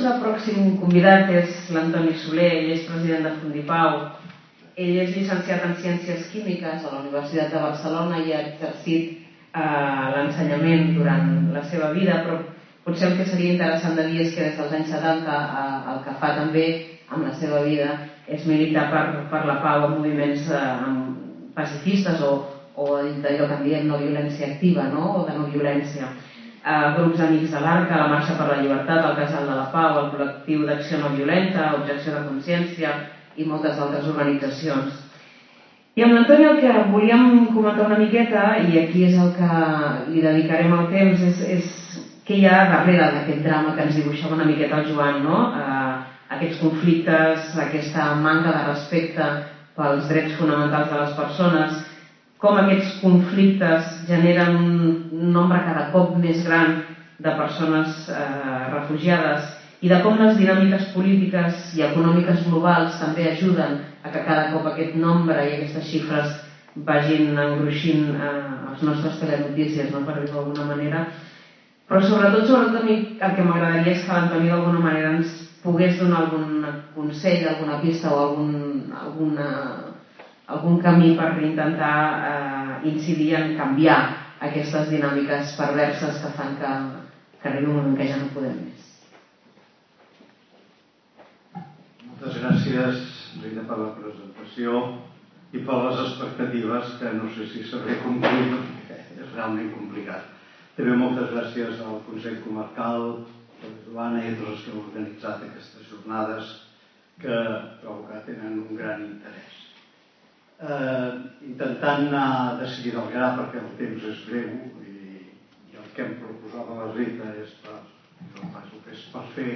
El nostre pròxim convidat és l'Antoni Soler, ell és president de Fundipau. Ell és llicenciat en Ciències Químiques a la Universitat de Barcelona i ha exercit eh, l'ensenyament durant la seva vida, però potser el que seria interessant de dir és que des dels anys 70 eh, el que fa també amb la seva vida és militar per, per la pau en moviments eh, pacifistes o, o d'allò que en diem no violència activa no? o de no violència eh, grups amics de l'Arca, la Marxa per la Llibertat, el Casal de la Pau, el col·lectiu d'acció no violenta, Objecció de Consciència i moltes altres organitzacions. I amb l'Antoni el que volíem comentar una miqueta, i aquí és el que li dedicarem el temps, és, és què hi ha darrere d'aquest drama que ens dibuixava una miqueta el Joan, no? Eh, aquests conflictes, aquesta manca de respecte pels drets fonamentals de les persones, com aquests conflictes generen un nombre cada cop més gran de persones eh, refugiades i de com les dinàmiques polítiques i econòmiques globals també ajuden a que cada cop aquest nombre i aquestes xifres vagin engruixint eh, els nostres telenotícies, no? per dir-ho d'alguna manera. Però sobretot, sobretot a mi el que m'agradaria és que l'Antoni d'alguna manera ens pogués donar algun consell, alguna pista o algun, alguna algun camí per intentar eh, incidir en canviar aquestes dinàmiques perverses que fan que, que arribi un moment que ja no podem més. Moltes gràcies, Rita, per la presentació i per les expectatives que no sé si sabré complir perquè és realment complicat. També moltes gràcies al Consell Comarcal, a Joana i a tots els que heu organitzat aquestes jornades que trobo que tenen un gran interès eh, intentant anar de seguida al gra perquè el temps és breu i, i el que em proposava la Rita és per, que és per fer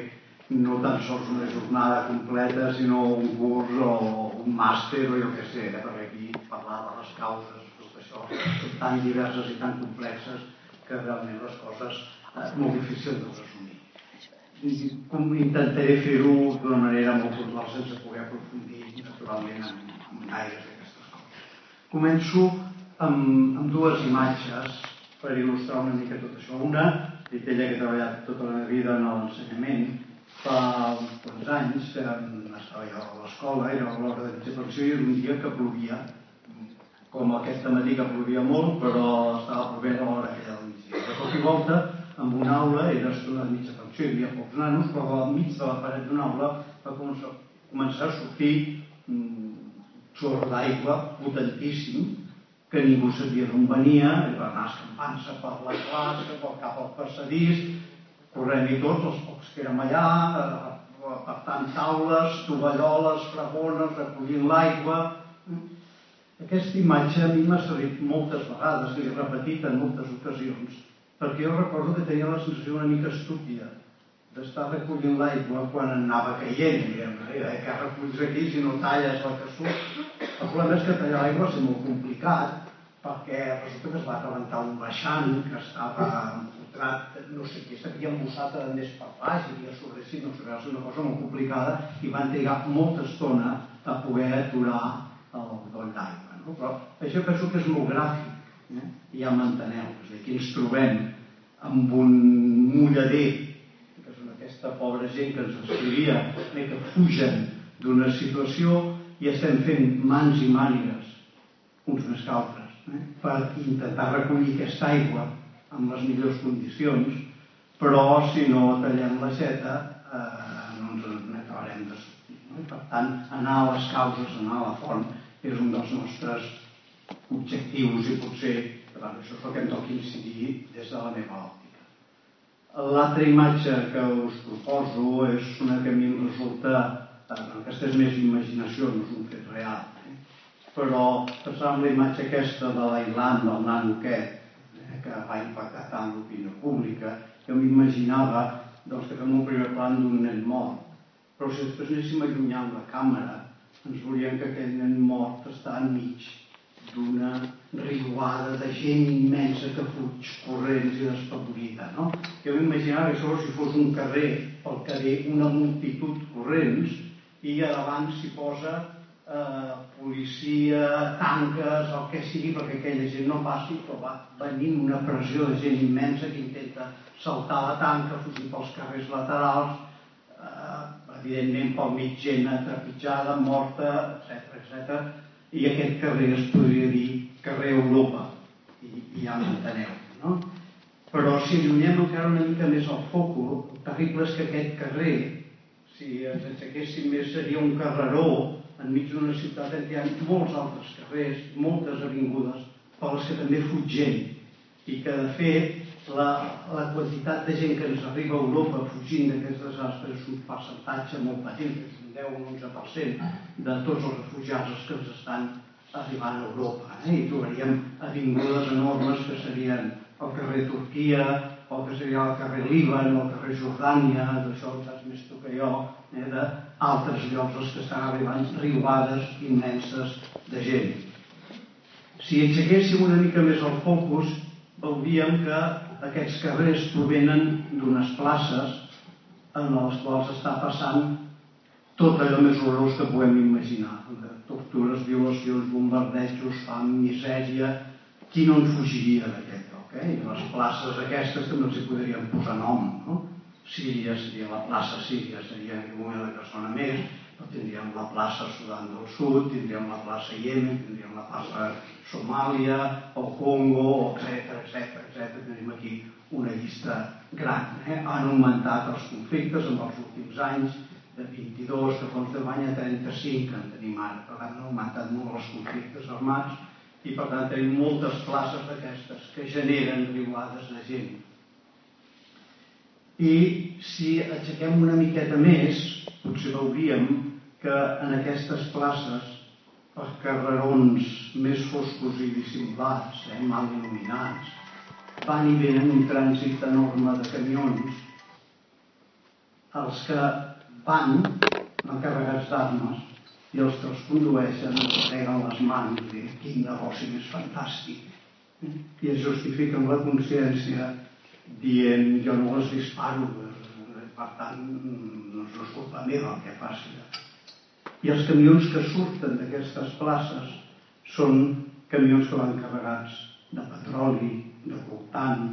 no tan sols una jornada completa sinó un curs o un màster o jo què sé, eh? perquè aquí parlar de les causes, tot això són tan diverses i tan complexes que realment les coses eh, molt difícil de resumir. Com intentaré fer-ho d'una manera molt puntual sense poder aprofundir naturalment en, en gaires Començo amb, amb dues imatges per il·lustrar una mica tot això. Una, dit ella que ha treballat tota la meva vida en l'ensenyament, fa uns anys estava jo a l'escola, era l'hora de mitja i un dia que plovia, com aquest matí que plovia molt, però estava plovent a l'hora aquella del migdia. De cop i volta, amb una aula, era estona de mitja pensió, hi havia pocs nanos, però al mig de la paret d'una aula va començar a sortir xorro d'aigua potentíssim que ningú sabia d'on venia i va anar escampant-se per la classe, per cap al passadís, corrent-hi tots, els pocs que érem allà, eh, apartant taules, tovalloles, fragones, recollint l'aigua. Aquesta imatge a mi m'ha servit moltes vegades, l'he repetit en moltes ocasions, perquè jo recordo que tenia la sensació una mica estúpida d'estar recollint l'aigua quan anava caient, diguem, eh, que reculls aquí si no talles el que surt. El problema és que tallar l'aigua és molt complicat perquè resulta que es va rebentar un baixant que estava empotrat, no sé què, s'havia embossat a més per baix, i havia sobresit, no sé, ser una cosa molt complicada i van trigar molta estona a poder aturar el doll d'aigua. No? Però això penso que és molt gràfic, eh? ja m'enteneu, és a dir, aquí ens trobem amb un mullader aquesta pobra gent que ens escrivia eh, que fugen d'una situació i estem fent mans i mànigues uns més que altres eh, per intentar recollir aquesta aigua amb les millors condicions però si no tallem la xeta eh, no ens n'acabarem de sortir no? Per tant anar a les causes, anar a la font és un dels nostres objectius i potser bueno, això és el que em toca incidir des de la meva òptica L'altra imatge que us proposo és una que a mi em resulta, eh, aquesta és més imaginació, no és un fet real, eh? però pensant en la imatge aquesta de l'Ailand, del nano aquest, eh, que va impactar tant l'opinió pública, jo m'imaginava doncs, que fem un primer plan d'un nen mort. Però si després anéssim allunyant la càmera, ens veuríem que aquell nen mort està enmig d'una riuada de gent immensa que fuig corrents i despavorida. No? Jo m'imaginava que això si fos un carrer, pel carrer una multitud corrents i a davant s'hi posa eh, policia, tanques, el que sigui, perquè aquella gent no passi, però va venint una pressió de gent immensa que intenta saltar la tanca, fugir pels carrers laterals, eh, evidentment pel mig gent atrepitjada, morta, etc etc. I aquest carrer es podria dir carrer Europa, i, i ja m'enteneu, no? Però si allunyem encara una mica més el foc, el terrible és que aquest carrer, si ens aixequéssim més, seria un carreró enmig d'una ciutat en què hi ha molts altres carrers, moltes avingudes, per que també fuig gent, i que de fet la, la quantitat de gent que ens arriba a Europa fugint d'aquests desastres és un percentatge molt petit, és un 10 o un 11% de tots els refugiats que ens estan arribant a Europa. Eh? I trobaríem avingudes enormes que serien el carrer Turquia, el que seria el carrer Líban, el carrer Jordània, d'això ho saps més tu que jo, eh? d'altres llocs els que estan arribant riuades immenses de gent. Si aixequéssim una mica més el focus, veuríem que aquests carrers provenen d'unes places en les quals està passant tot allò més horrorós que podem imaginar. Tortures, violacions, bombardejos, fam, misèria... Qui no en fugiria d'aquest lloc? Eh? I les places aquestes també els hi podríem posar nom. No? Síria seria la plaça Síria, seria en moment de persona més, però tindríem la plaça Sudan del Sud, tindríem la plaça Yemen, tindríem la plaça Somàlia, el Congo, etc etc etc. Tenim aquí una llista gran. Eh? Han augmentat els conflictes en els últims anys, de 22, de fons de bany a 35 que en tenim ara. Per tant, han augmentat molt els conflictes armats i per tant tenim moltes places d'aquestes que generen riuades de gent. I si aixequem una miqueta més, potser veuríem que en aquestes places els carrerons més foscos i dissimulats, eh, mal il·luminats, van i venen un trànsit enorme de camions els que van encarregats d'armes i els que els condueixen es peguen les mans i diuen quin negoci més fantàstic. I es justifiquen la consciència dient jo no les disparo per tant no és culpa meva el que faci. I els camions que surten d'aquestes places són camions que van carregats de petroli, de coltant,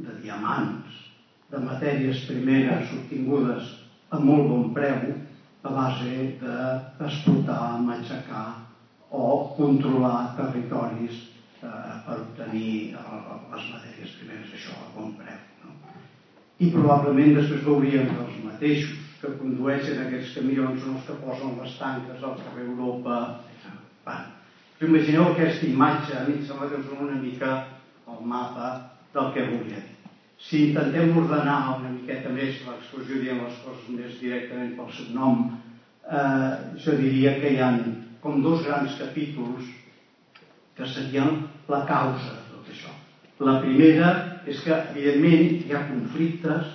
de diamants, de matèries primeres obtingudes a molt bon preu a base d'explotar, matxacar o controlar territoris eh, per obtenir les matèries primeres, això a bon preu. No? I probablement després veuríem que els mateixos que condueixen aquests camions són els que posen les tanques al carrer Europa. Bueno, imagineu aquesta imatge, a mi em sembla que és una mica el mapa del que volia dir. Si intentem ordenar una miqueta més l'expressió, dient les coses més directament pel seu nom, eh, jo diria que hi ha com dos grans capítols que serien la causa de tot això. La primera és que, evidentment, hi ha conflictes,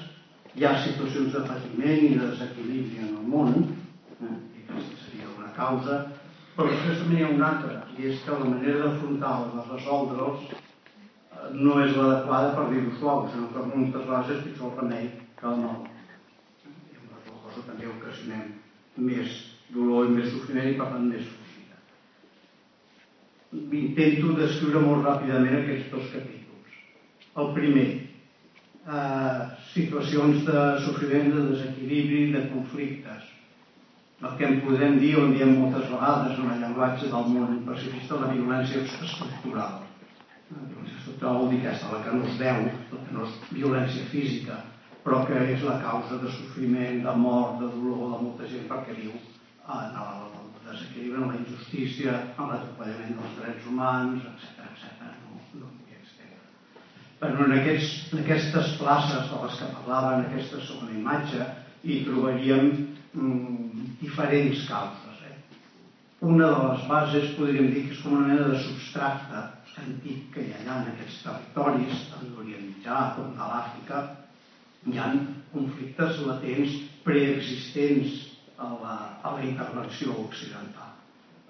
hi ha situacions de patiment i de desequilibri en el món, eh, i aquesta seria una causa, però després també hi ha una altra, i és que la manera d'afrontar-los, de resoldre'ls, no és l'adequada per dir-ho suau, sinó que moltes vegades és pitjor el remei que el mal. I amb la cosa també ocasionem més dolor i més sofriment i per tant més fugida. Intento descriure molt ràpidament aquests dos capítols. El primer, eh, situacions de sofriment, de desequilibri, de conflictes. El que en podem dir, on diem moltes vegades en el llenguatge del món pacifista, la violència estructural estructural vol dir aquesta, la que no es veu, la que no és violència física, però que és la causa de sofriment, de mort, de dolor de molta gent perquè viu en el desequilibri, en la injustícia, en l'atropellament dels drets humans, etc etc. No, no Però en, aquests, en aquestes places de les que parlava, en aquesta segona imatge, hi trobaríem mm, diferents causes. Una de les bases podríem dir que és com una mena de substracte antic que hi ha allà en aquests territoris, tant d'Orient Mitjà com de l'Àfrica, hi ha conflictes latents preexistents a la, a la intervenció occidental.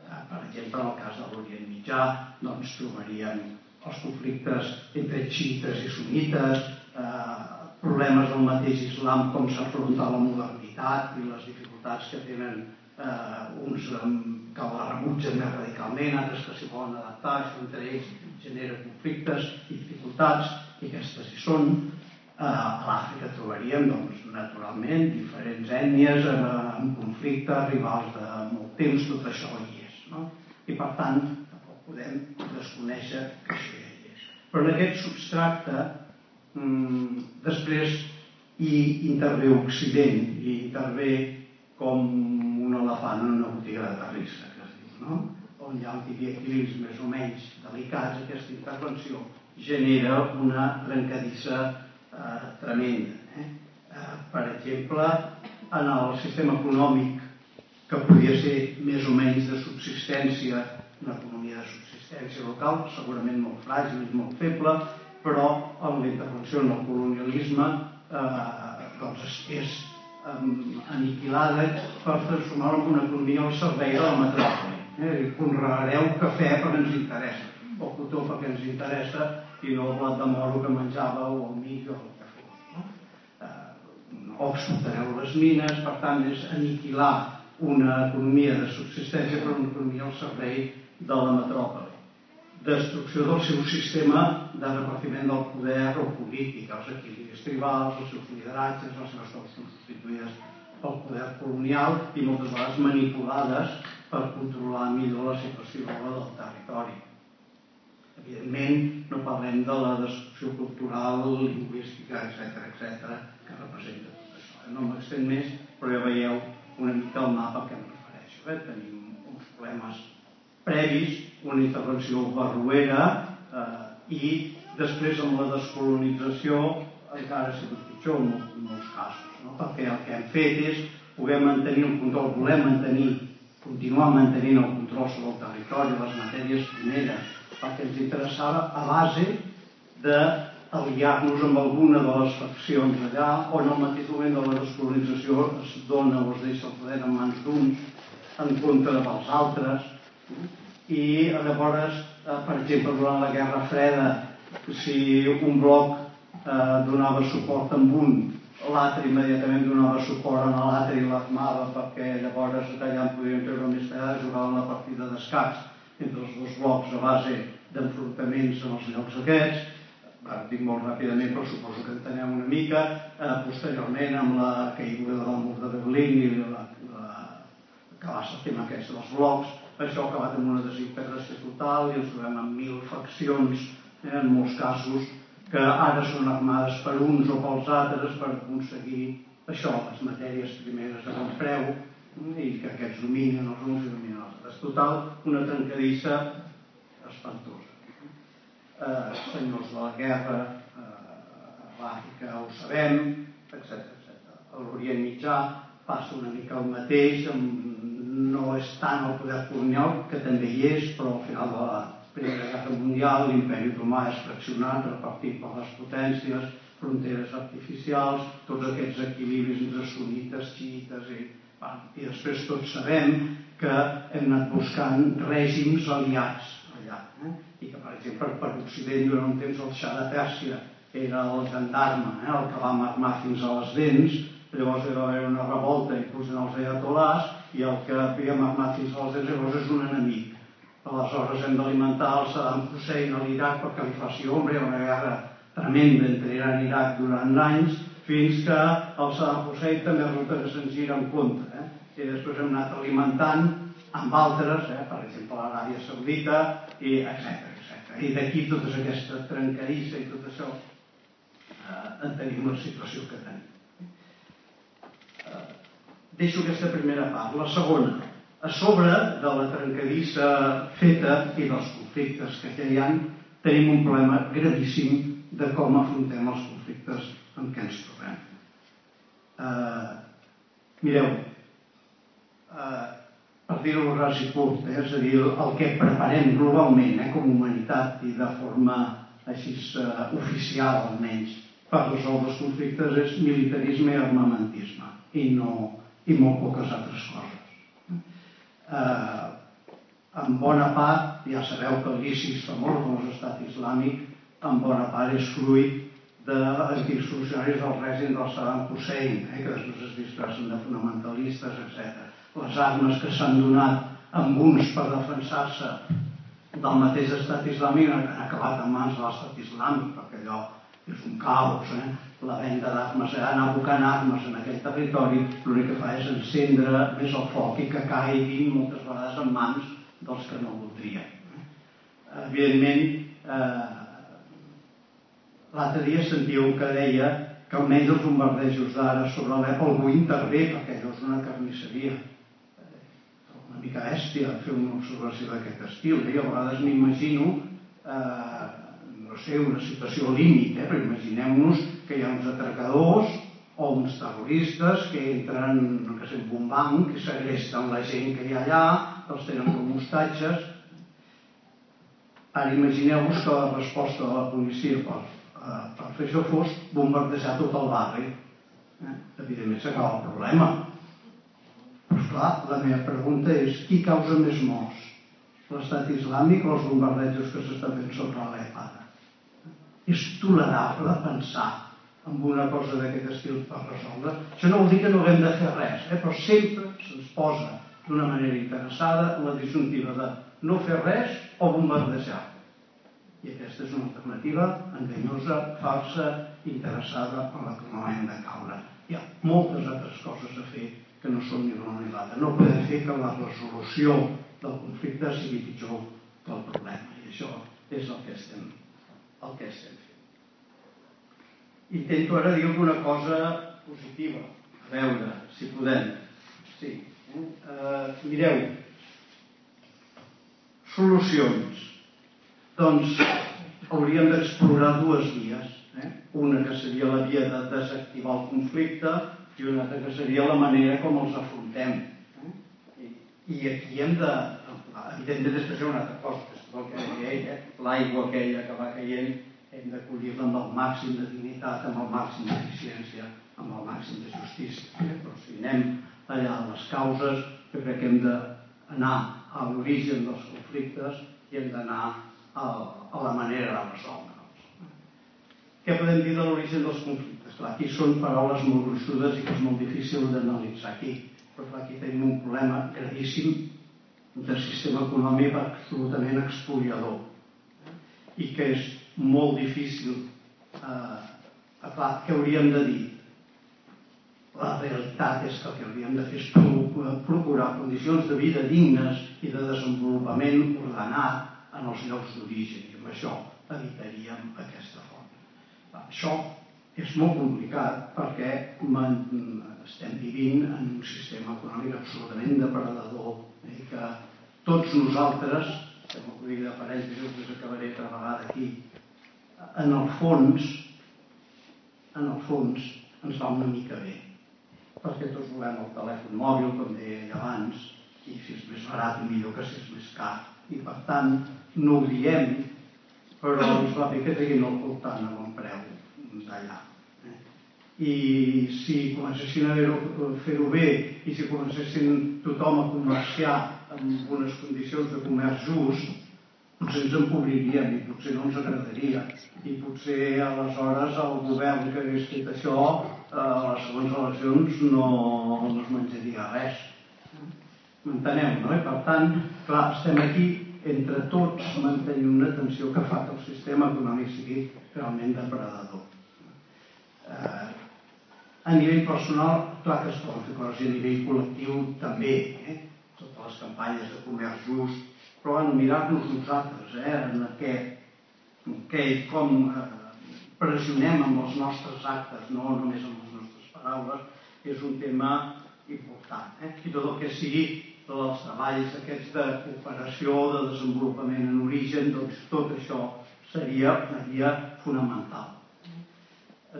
Eh, per exemple, en el cas de l'Orient Mitjà, doncs trobaríem els conflictes entre xiites i sunites, eh, problemes del mateix islam, com s'afronta la modernitat i les dificultats que tenen eh, uns que la rebutgen més radicalment, altres que s'hi volen adaptar, això entre ells genera conflictes i dificultats, i aquestes hi són. Eh, a l'Àfrica trobaríem, doncs, naturalment, diferents ètnies eh, en conflicte, rivals de molt temps, tot això hi és. No? I per tant, tampoc podem desconèixer que això hi és. Però en aquest substracte, mmm, després hi intervé Occident, i intervé com un elefant en una botiga de terrissa, que es diu, no? on hi ha un equilibris més o menys delicats, aquesta intervenció genera una trencadissa eh, tremenda. Eh? Eh, per exemple, en el sistema econòmic que podia ser més o menys de subsistència, una economia de subsistència local, segurament molt fràgil i molt feble, però en la intervenció en el colonialisme eh, doncs és, aniquilada per transformar-la en una economia al servei de la metròpoli. Eh? Conregareu cafè perquè ens interessa, o cotó perquè ens interessa, i no el blat de moro que menjava o el mig o el que fos. No? Eh, explotareu les mines, per tant és aniquilar una economia de subsistència per una economia al servei de la metròpoli. Destrucció del seu sistema de repartiment del poder o polític, els equilibris tribals, els seus lideratges, les seves dones substituïdes pel poder colonial i moltes vegades manipulades per controlar millor la situació del territori Evidentment, no parlem de la destrucció cultural, lingüística, etc etc que representa tot això. No m'extén més, però ja veieu una mica el mapa a què em refereixo. Eh? Tenim uns problemes previs, una intervenció barruera eh, i després amb la descolonització encara ha sigut pitjor en molts, en molts casos, no? perquè el que hem fet és poder mantenir un control, volem mantenir, continuar mantenint el control sobre el territori, les matèries primeres, el que ens interessava a base d'aliar-nos amb alguna de les faccions allà o en el mateix moment de la descolonització es dona o es deixa el poder en mans d'uns en contra dels altres i llavors, eh, per exemple, durant la Guerra Freda si un bloc eh, donava suport amb un l'altre immediatament donava suport a l'altre i l'armava perquè llavors d'allà en podien treure més pedaç jugaven la partida d'escacs entre els dos blocs a base d'enfrontaments en els llocs aquests, dic molt ràpidament, però suposo que entenem una mica, eh, posteriorment amb la caiguda del mur de Berlín i la, la, que va ser tema aquest dels blocs, això ha acabat amb una desintegració total i ens trobem amb mil faccions, eh, en molts casos, que ara són armades per uns o pels altres per aconseguir això, les matèries primeres de bon preu, i que aquests dominen els uns i dominen els altres. Total, una trencadissa espantosa. Eh, senyors de la guerra, eh, a l'Àfrica ho sabem, etc etc. A l'Orient Mitjà passa una mica el mateix, no és tant el poder colonial, que també hi és, però al final de la Primera Guerra Mundial l'imperi romà és fraccionat, repartit per les potències, fronteres artificials, tots aquests equilibris entre sunites, xiites i i després tots sabem que hem anat buscant règims aliats allà. Eh? I que, per exemple, per Occident durant un temps el xa de Pèrsia era el gendarme, eh? el que va armar fins a les dents, llavors hi va haver una revolta inclús en els ayatolars i el que havíem armat fins a les dents llavors és un enemic. Aleshores hem d'alimentar el Saddam Hussein a l'Iraq perquè li faci ombra, una guerra tremenda entre Iran i Iraq durant anys fins que el Saddam Hussein també resulta que se'n gira en contra. Eh? I després hem anat alimentant amb altres, eh? per exemple l'Aràbia Saudita, i etc. I d'aquí tota aquesta trencadissa i tot això eh, en tenim la situació que tenim. Deixo aquesta primera part. La segona, a sobre de la trencadissa feta i dels conflictes que ja hi ha, tenim un problema gravíssim de com afrontem els conflictes en què ens trobem. Uh, mireu, uh, per dir-ho ras i curt, eh, és a dir, el que preparem globalment eh, com a humanitat i de forma així uh, oficial almenys per resoldre els conflictes és militarisme i armamentisme i, no, i molt poques altres coses. Eh, en bona part, ja sabeu que l'ISIS, famós com l'estat islàmic, en bona part és fruit d'antics funcionaris del règim del Saddam Hussein, eh, que després es disfressen de fonamentalistes, etc. Les armes que s'han donat amb uns per defensar-se del mateix estat islàmic han acabat en mans de l'estat islàmic, perquè allò és un caos, eh? la venda d'armes, eh? anar abocant armes en aquell territori, l'únic que fa és encendre més el foc i que caiguin moltes vegades en mans dels que no voldrien. Eh? Evidentment, eh, l'altre dia sentíeu que deia que almenys els bombardejos d'ara sobre l'Apple algú intervé, perquè allò és una carnisseria una mica bèstia fer una observació d'aquest estil. Eh? a vegades m'imagino, eh, no sé, una situació límit, eh? però imaginem-nos que hi ha uns atracadors o uns terroristes que entren, no sé, en un banc, que segresten la gent que hi ha allà, els tenen com hostatges. Ara imagineu-vos que la resposta de la policia per, eh, per fer això fos bombardejar tot el barri. Eh? Evidentment s'acaba el problema Clar, la meva pregunta és qui causa més morts? L'estat islàmic o els bombardejos que s'estan fent sobre? És tolerable pensar en una cosa d'aquest estil per resoldre? Això no vol dir que no haguem de fer res, eh? però sempre se'ns posa d'una manera interessada la disjuntiva de no fer res o bombardejar. I aquesta és una alternativa enganyosa, falsa, interessada en la que no hem de caure. Hi ha moltes altres coses a fer que no són ni l'una ni l'altra. No podem fer que la resolució del conflicte sigui pitjor que el problema. I això és el que estem, el que estem fent. Intento ara dir alguna cosa positiva. A veure, si podem. Sí. Eh? Mireu, solucions. Doncs hauríem d'explorar dues vies. Eh? Una que seria la via de desactivar el conflicte i una altra que seria la manera com els afrontem. Eh? I aquí hem de... Evidentment, després hi ha una altra cosa, ell, eh? l'aigua aquella que va caient, hem d'acollir-la amb el màxim de dignitat, amb el màxim d'eficiència, amb el màxim de justícia. Però si anem allà a les causes, jo crec que hem d'anar a l'origen dels conflictes i hem d'anar a, a la manera de resoldre'ls. Què podem dir de l'origen dels conflictes? Clar, aquí són paraules molt gruixudes i que és molt difícil d'analitzar aquí. Però clar, aquí tenim un problema gravíssim del sistema econòmic absolutament expoliador i que és molt difícil eh, clar, què hauríem de dir? La realitat és que el que hauríem de fer és procurar condicions de vida dignes i de desenvolupament ordenat en els llocs d'origen i amb això evitaríem aquesta forma. Això és molt complicat perquè estem vivint en un sistema econòmic absolutament depredador eh, que tots nosaltres, estem al dir de parells, després acabaré altra vegada aquí, en el fons, en el fons, ens va una mica bé. Perquè tots volem el telèfon mòbil, com deia abans, i si és més barat millor que si és més car. I per tant, no ho diem, però ens va bé que treguin el voltant amb el preu d'allà. I si comencessin a fer-ho bé i si comencessin tothom a comerciar amb unes condicions de comerç just, potser ens empobriríem i potser no ens agradaria. I potser aleshores el govern que hagués fet això eh, a les següents eleccions no, no es menjaria res. M'enteneu, no? I per tant, clar, estem aquí entre tots mantenir una tensió que fa que el sistema econòmic sigui realment depredador. Eh, a nivell personal, clar que es poden fer coses, i a nivell col·lectiu també, eh? totes les campanyes de comerç just, però bueno, mirar-nos nosaltres, eh? en què, en què com eh, pressionem amb els nostres actes, no només amb les nostres paraules, és un tema important. Eh? I tot el que sigui dels treballs aquests de cooperació, de desenvolupament en origen, doncs tot això seria via fonamental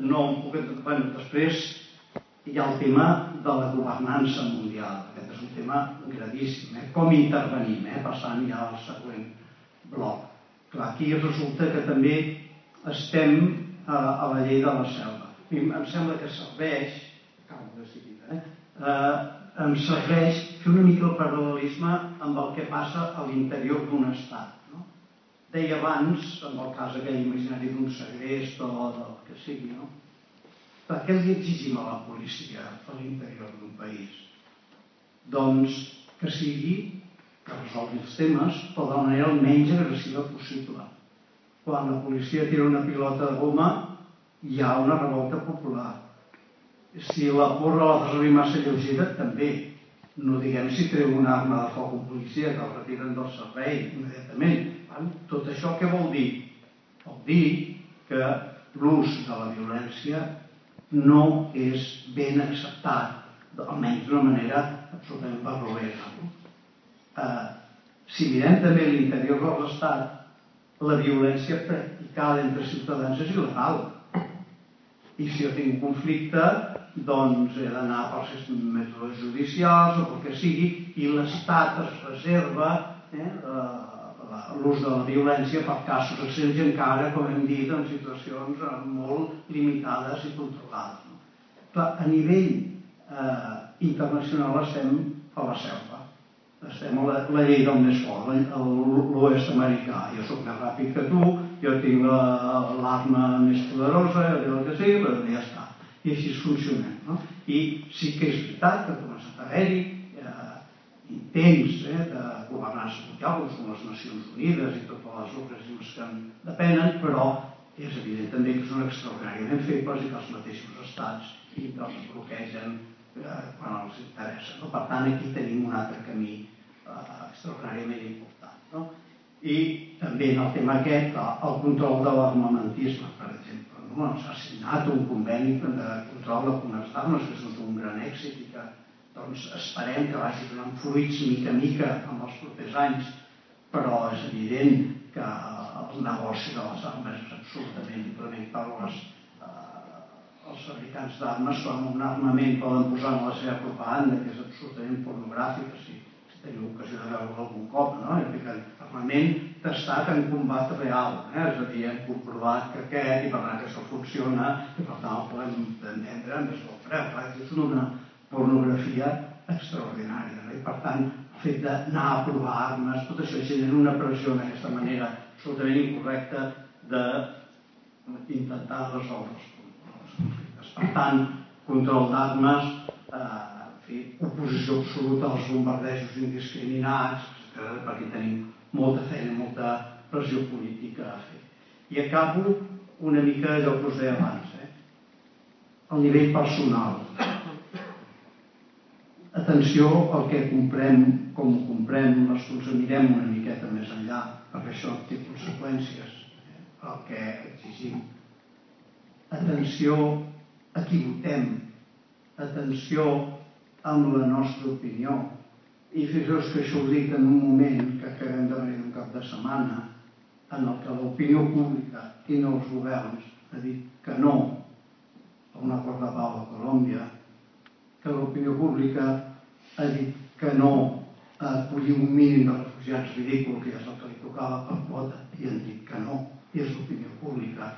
no puc... Bueno, després hi ha el tema de la governança mundial. Aquest és un tema gravíssim. Eh? Com intervenim, eh? passant ja al següent bloc. Clar, aquí resulta que també estem a, a la llei de la selva. I em sembla que serveix, acabo de seguida, eh? eh, em serveix fer una mica el paral·lelisme amb el que passa a l'interior d'un estat. Deia abans, amb el cas aquell imaginari d'un segrest o del que sigui, no? per què li exigim a la policia a l'interior d'un país? Doncs que sigui que resolgui els temes, però de manera el menys agressiva possible. Quan la policia tira una pilota de goma, hi ha una revolta popular. Si la porra la fa servir massa lleugera, també. No diguem si treu una arma de foc un policia que el retiren del servei immediatament. Tot això què vol dir? Vol dir que l'ús de la violència no és ben acceptat, almenys d'una manera absolutament barroera. No? eh, si mirem també l'interior de l'Estat, la violència practicada entre ciutadans és il·legal. I si jo tinc un conflicte, doncs he d'anar pels mètodes judicials o pel que sigui, i l'Estat es reserva eh, l'ús de la violència per casos extrems encara, com hem dit, en situacions eh, molt limitades i controlades. No? Clar, a nivell eh, internacional estem a la selva estem a la, la llei del més fort, l'oest americà. Jo sóc més ràpid que tu, jo tinc l'arma més poderosa, el que sigui, però ja està. I així funciona. No? I sí que és veritat que ha començat a haver-hi eh, intents eh, de governança mundial, com les Nacions Unides i totes les organismes que en depenen, però és evident també que són extraordinàriament febles i que els mateixos estats i doncs bloquegen eh, quan els interessa. No? Per tant, aquí tenim un altre camí eh, extraordinàriament important. No? I també en el tema aquest, el control de l'armamentisme, per exemple. No? S'ha signat un conveni de control de comerç d'armes, que és un gran èxit i que doncs, esperem que vagi donant fruits mica a mica en els propers anys, però és evident que el negoci de les armes és absolutament implementar les eh, els fabricants d'armes quan un armament poden posar en la seva propaganda, que és absolutament pornogràfica, sí, teniu ocasió de veure algun cop, no? Que armament testat en combat real, eh? és a dir, hem comprovat que aquest i per tant que això funciona i per tant el podem entendre més del preu, clar, és una pornografia extraordinària no? i per tant el fet d'anar a provar armes, tot això genera una pressió en aquesta manera absolutament incorrecta d'intentar resoldre els conflictes. Per tant, control d'armes, eh, fi, oposició absoluta als bombardejos indiscriminats, etc., perquè tenim molta feina, molta pressió política a fer. I acabo una mica allò que us deia abans, eh? el nivell personal. Atenció al que comprem, com ho comprem, les coses mirem una miqueta més enllà, perquè això té conseqüències, eh? el que exigim. Atenció a qui votem, atenció amb la nostra opinió. I fixeu que això ho dic en un moment que acabem de venir un cap de setmana en el que l'opinió pública i no els governs ha dit que no a un acord de pau a Colòmbia, que l'opinió pública ha dit que no a acollir un mínim de refugiats ridícul, que és el que li tocava per quota, i han dit que no, i és l'opinió pública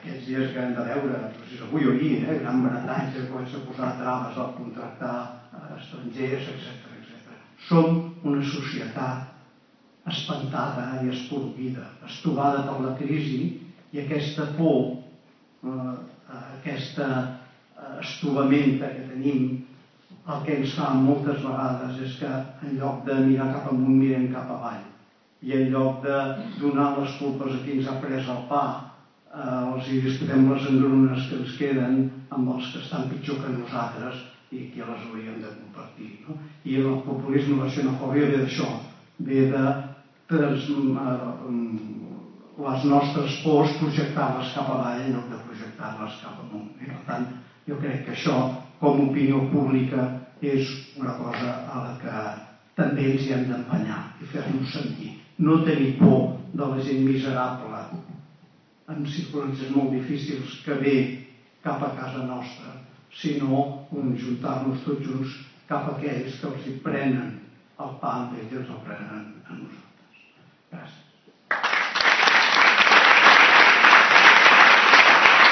aquests dies que hem de veure, no sé si avui o ahir, eh, Gran Bretanya comença a posar traves al contractar eh, estrangers, etc etc. Som una societat espantada i esporguida, estovada per la crisi i aquesta por, eh, aquesta eh, estovamenta que tenim, el que ens fa moltes vegades és que en lloc de mirar cap amunt mirem cap avall i en lloc de donar les culpes a qui ens ha pres el pa eh, els hi disputem les engrunes que ens queden amb els que estan pitjor que nosaltres i que les hauríem de compartir. No? I el populisme, la xenofòbia ve d'això, ve de trans, eh, les nostres pors projectar-les cap avall en lloc de projectar-les cap amunt. I per tant, jo crec que això, com a opinió pública, és una cosa a la que també ens hi hem d'empenyar i fer-nos sentir. No tenir por de la gent miserable en circumstàncies molt difícils que ve cap a casa nostra, sinó conjuntar-nos tots junts cap a aquells que els hi prenen el pa amb ells i els el prenen a nosaltres. Gràcies.